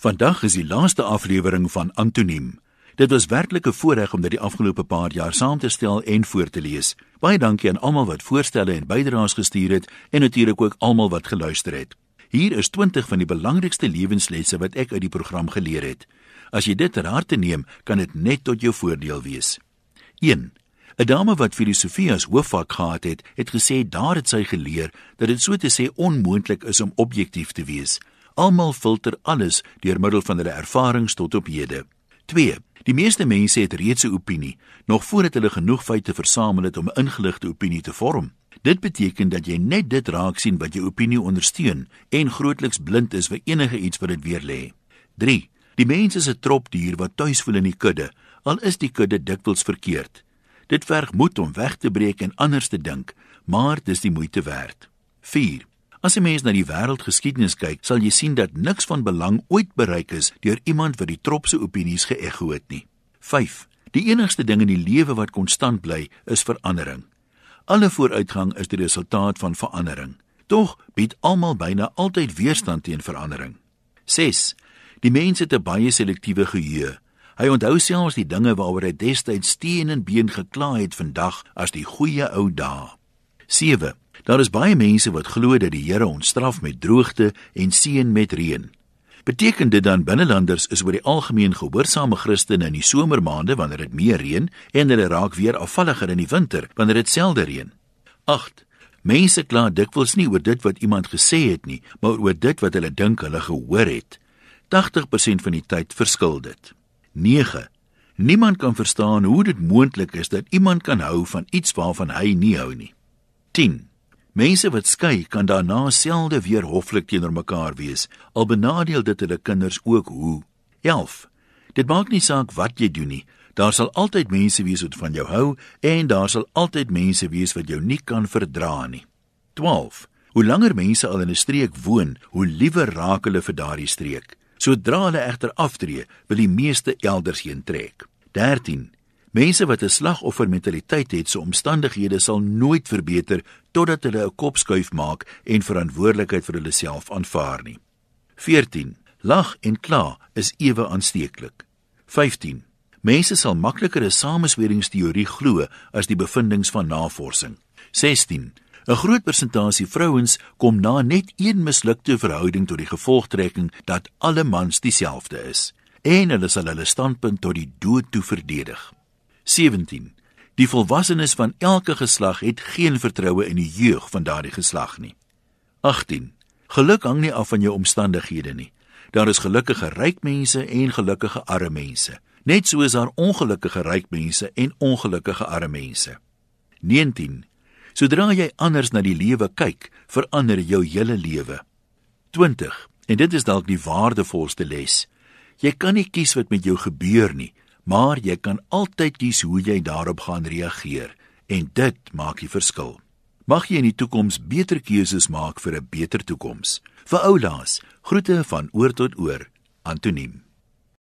Vandag is die laaste aflewering van Antoniem. Dit was werklik 'n voorreg om dit die afgelope paar jaar saam te stel en voor te lees. Baie dankie aan almal wat voorstelle en bydraes gestuur het en natuurlik ook almal wat geluister het. Hier is 20 van die belangrikste lewenslesse wat ek uit die program geleer het. As jy dit ter harte neem, kan dit net tot jou voordeel wees. 1. 'n Dame wat filosofie as hoofvak gehad het, het gesê daar het sy geleer dat dit so te sê onmoontlik is om objektief te wees. Almal filter alles deur middel van hulle ervarings tot op hede. 2. Die meeste mense het reeds 'n opinie, nog voordat hulle genoeg feite versamel het om 'n ingeligte opinie te vorm. Dit beteken dat jy net dit raak sien wat jou opinie ondersteun en grootliks blind is vir enige iets wat dit weer lê. 3. Die mens is 'n tropdier wat tuis voel in die kudde, al is die kudde dikwels verkeerd. Dit verg moed om weg te breek en anders te dink, maar dis die moeite werd. 4. As 'n mens na die wêreldgeskiedenis kyk, sal jy sien dat niks van belang ooit bereik is deur iemand wat die trop se opinies geëgo het nie. 5. Die enigste ding in die lewe wat konstant bly, is verandering. Alle vooruitgang is die resultaat van verandering. Tog bied almal byna altyd weerstand teen verandering. 6. Die mens het 'n baie selektiewe geheue. Hy onthou selfs die dinge waaroor hy destyds steen en been gekla het vandag as die goeie ou dae. 7. Daar is baie mense wat glo dat die Here ons straf met droogte en seën met reën. Beteken dit dan binnelanders is oor die algemeen gehoorsame Christene in die somermaande wanneer dit meer reën en hulle raak weer afvalliger in die winter wanneer dit selde reën? 8. Mense kla dikwels nie oor dit wat iemand gesê het nie, maar oor dit wat hulle dink hulle gehoor het. 80% van die tyd verskil dit. 9. Niemand kan verstaan hoe dit moontlik is dat iemand kan hou van iets waarvan hy nie hou nie. 10. Mense wat skei kan daarna selde weer hoflik teenoor mekaar wees, al benadeel dit hulle kinders ook hoe. 11. Dit maak nie saak wat jy doen nie. Daar sal altyd mense wees wat van jou hou en daar sal altyd mense wees wat jou nie kan verdra nie. 12. Hoe langer mense al in 'n streek woon, hoe liewer raak hulle vir daardie streek. Sodra hulle egter aftree, wil die meeste elders heen trek. 13. Mense wat 'n slagoffermentaliteit het, se omstandighede sal nooit verbeter totdat hulle 'n kop skuif maak en verantwoordelikheid vir hulle self aanvaar nie. 14. Lag en kla is ewe aansteeklik. 15. Mense sal makliker 'n samesweringsteorie glo as die bevindinge van navorsing. 16. 'n Groot persentasie vrouens kom na net een mislukte verhouding tot die gevolgtrekking dat alle mans dieselfde is en hulle sal hulle standpunt tot die dood toe verdedig. 17. Die volwassenes van elke geslag het geen vertroue in die jeug van daardie geslag nie. 18. Geluk hang nie af van jou omstandighede nie. Daar is gelukkige ryk mense en gelukkige arme mense. Net so is daar ongelukkige ryk mense en ongelukkige arme mense. 19. Sodra jy anders na die lewe kyk, verander jou hele lewe. 20. En dit is dalk die waardevolste les. Jy kan nie kies wat met jou gebeur nie, maar jy kan altyd kies hoe jy daarop gaan reageer en dit maak die verskil. Mag jy in die toekoms beter keuses maak vir 'n beter toekoms. Vir oulaas, groete van oor tot oor. Antoniem